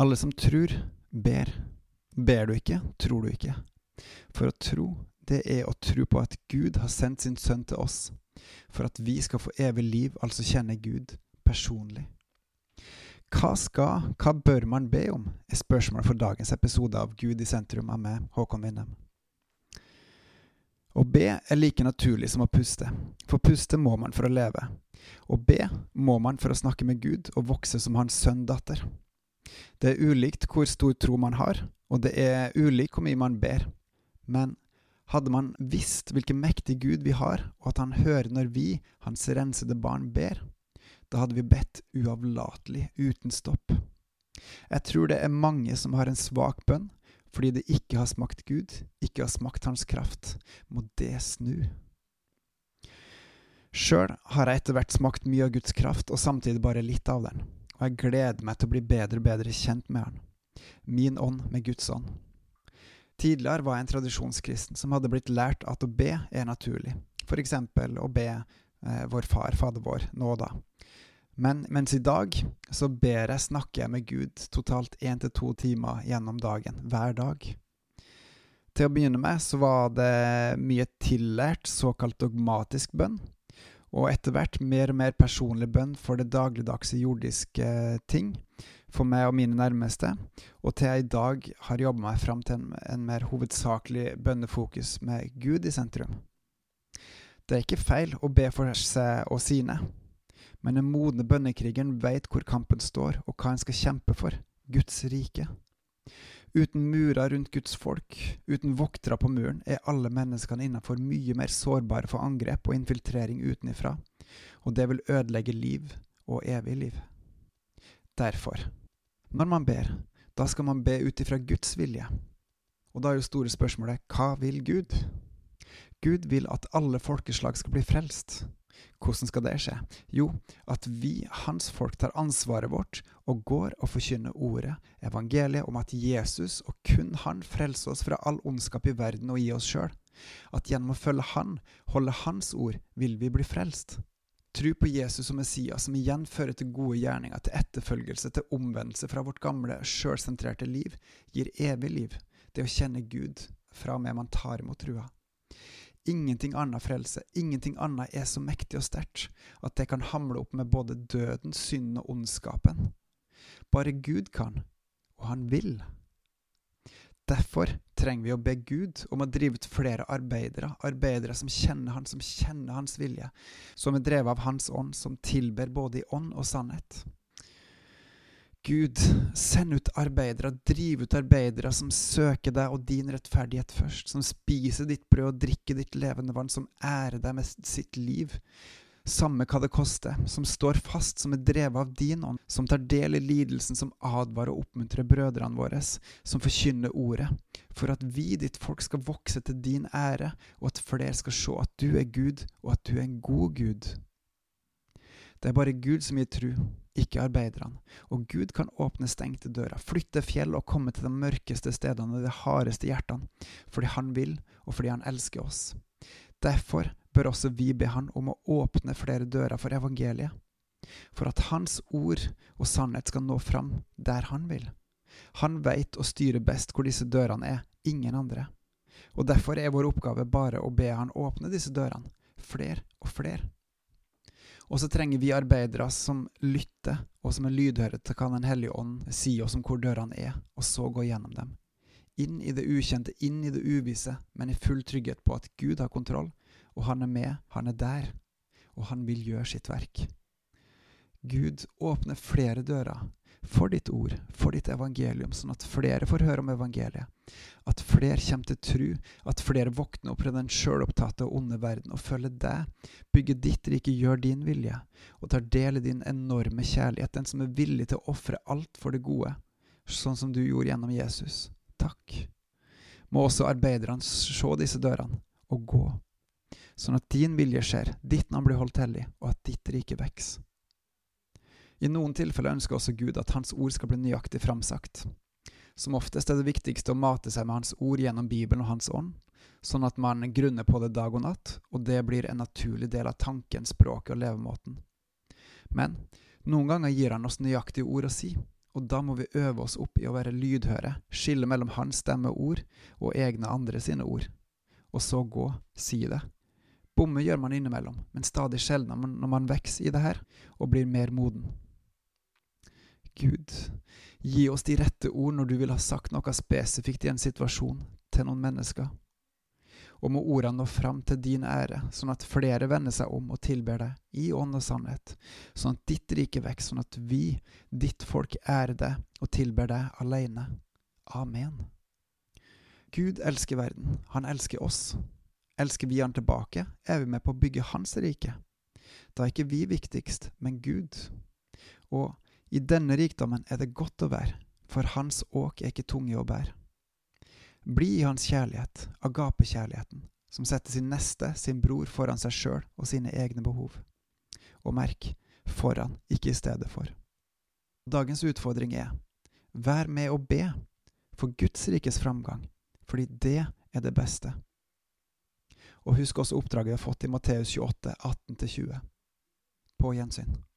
Alle som tror, ber. Ber du ikke, tror du ikke. For å tro, det er å tro på at Gud har sendt sin sønn til oss, for at vi skal få evig liv, altså kjenne Gud personlig. Hva skal, hva bør man be om, er spørsmålet for dagens episode av Gud i sentrum av meg, Håkon Winnem. Å be er like naturlig som å puste, for puste må man for å leve. Å be må man for å snakke med Gud og vokse som hans sønn-datter. Det er ulikt hvor stor tro man har, og det er ulikt hvor mye man ber. Men hadde man visst hvilken mektig Gud vi har, og at han hører når vi, hans rensede barn, ber, da hadde vi bedt uavlatelig, uten stopp. Jeg tror det er mange som har en svak bønn fordi det ikke har smakt Gud, ikke har smakt Hans kraft. Må det snu? Sjøl har jeg etter hvert smakt mye av Guds kraft, og samtidig bare litt av den, og jeg gleder meg til å bli bedre og bedre kjent med Han. Min ånd med Guds ånd. Tidligere var jeg en tradisjonskristen som hadde blitt lært at å be er naturlig, eksempel å be eh, Vår Far, Fader vår, nå da. Men mens i dag så ber jeg, snakker jeg med Gud totalt én til to timer gjennom dagen, hver dag. Til å begynne med så var det mye tillært, såkalt dogmatisk bønn, og etter hvert mer og mer personlig bønn for det dagligdagse jordiske ting, for meg og mine nærmeste, og til jeg i dag har jobba meg fram til en, en, mer hovedsakelig bønnefokus med Gud i sentrum. Det er ikke feil å be for seg og sine, men den modne bønnekrigeren veit hvor kampen står, og hva en skal kjempe for Guds rike. Uten murer rundt Guds folk, uten voktere på muren, er alle menneskene innenfor mye mer sårbare for angrep og infiltrering utenifra, og det vil ødelegge liv og evig liv. Derfor, når man ber, da skal man be ut ifra Guds vilje. Og da er jo store spørsmålet hva vil Gud? Gud vil at alle folkeslag skal bli frelst. Hvordan skal det skje? Jo, at vi, hans folk, tar ansvaret vårt og går og forkynner ordet, evangeliet om at Jesus, og kun han, frelser oss fra all ondskap i verden og i oss sjøl. At gjennom å følge Han, holde Hans ord, vil vi bli frelst. Tro på Jesus som Messias, som igjen fører til gode gjerninger, til etterfølgelse, til omvendelse fra vårt gamle, sjølsentrerte liv, gir evig liv. Det å kjenne Gud fra og med man tar imot trua. Ingenting annet frelse, ingenting annet er så mektig og sterkt at det kan hamle opp med både døden, synden og ondskapen. Bare Gud kan, og han vil. Derfor trenger vi å be Gud om å drive ut flere arbeidere, arbeidere som kjenner Han, som kjenner Hans vilje, som er drevet av Hans ånd, som tilber både i ånd og sannhet. Gud, send ut arbeidere, driv ut arbeidere som søker deg og din rettferdighet først, som spiser ditt brød og drikker ditt levende vann, som ærer deg med sitt liv, samme hva det koster, som står fast, som er drevet av din ånd, som tar del i lidelsen, som advarer og oppmuntrer brødrene våre, som forkynner ordet, for at vi, ditt folk, skal vokse til din ære, og at flere skal se at du er Gud, og at du er en god Gud. Det er bare Gud som gir tru, ikke arbeiderne. Og Gud kan åpne stengte dører, flytte fjell og komme til de mørkeste stedene og de hardeste hjertene, fordi Han vil, og fordi Han elsker oss. Derfor bør også vi be Han om å åpne flere dører for evangeliet, for at Hans ord og sannhet skal nå fram der Han vil. Han veit og styrer best hvor disse dørene er, ingen andre. Og derfor er vår oppgave bare å be Han åpne disse dørene, flere og flere. Og så trenger vi arbeidere som lytter, og som er lydhøre til hva Den hellige ånd sier oss om hvor dørene er, og så gå gjennom dem. Inn i det ukjente, inn i det uvisse, men i full trygghet på at Gud har kontroll, og han er med, han er der, og han vil gjøre sitt verk. Gud åpne flere dører, for ditt ord, for ditt evangelium, sånn at flere får høre om evangeliet. At flere kommer til tru, at flere våkner opp fra den sjølopptatte og onde verden og følger deg, bygger ditt rike, gjør din vilje, og tar del i din enorme kjærlighet, den som er villig til å ofre alt for det gode, sånn som du gjorde gjennom Jesus. Takk. Må også arbeiderne se disse dørene og gå, sånn at din vilje skjer, ditt navn blir holdt hellig, og at ditt rike vokser. I noen tilfeller ønsker også Gud at Hans ord skal bli nøyaktig framsagt. Som oftest er det viktigste å mate seg med Hans ord gjennom Bibelen og Hans ånd, sånn at man grunner på det dag og natt, og det blir en naturlig del av tanken, språket og levemåten. Men noen ganger gir Han oss nøyaktige ord å si, Og da må vi øve oss opp i å være lydhøre, skille mellom hans stemme og ord og egne andre sine ord, og så gå, si det. Bomme gjør man innimellom, men stadig sjeldnere når man vokser i det her og blir mer moden. Gud, gi oss de rette ord når du vil ha sagt noe spesifikt i en situasjon til noen mennesker og må ordene nå fram til din ære, sånn at flere vender seg om og tilber deg i ånd og sannhet, sånn at ditt rike vokser, sånn at vi, ditt folk, ærer deg og tilber deg alene. Amen. Gud elsker verden, han elsker oss. Elsker vi han tilbake, er vi med på å bygge hans rike. Da er ikke vi viktigst, men Gud. Og i denne rikdommen er det godt å være, for hans åk er ikke tunge å bære. Bli i hans kjærlighet, agapekjærligheten, som setter sin neste, sin bror, foran seg sjøl og sine egne behov. Og merk foran, ikke i stedet for. Dagens utfordring er vær med å be for Guds rikes framgang, fordi det er det beste. Og husk også oppdraget vi har fått i Matteus 28, 18-20. På gjensyn.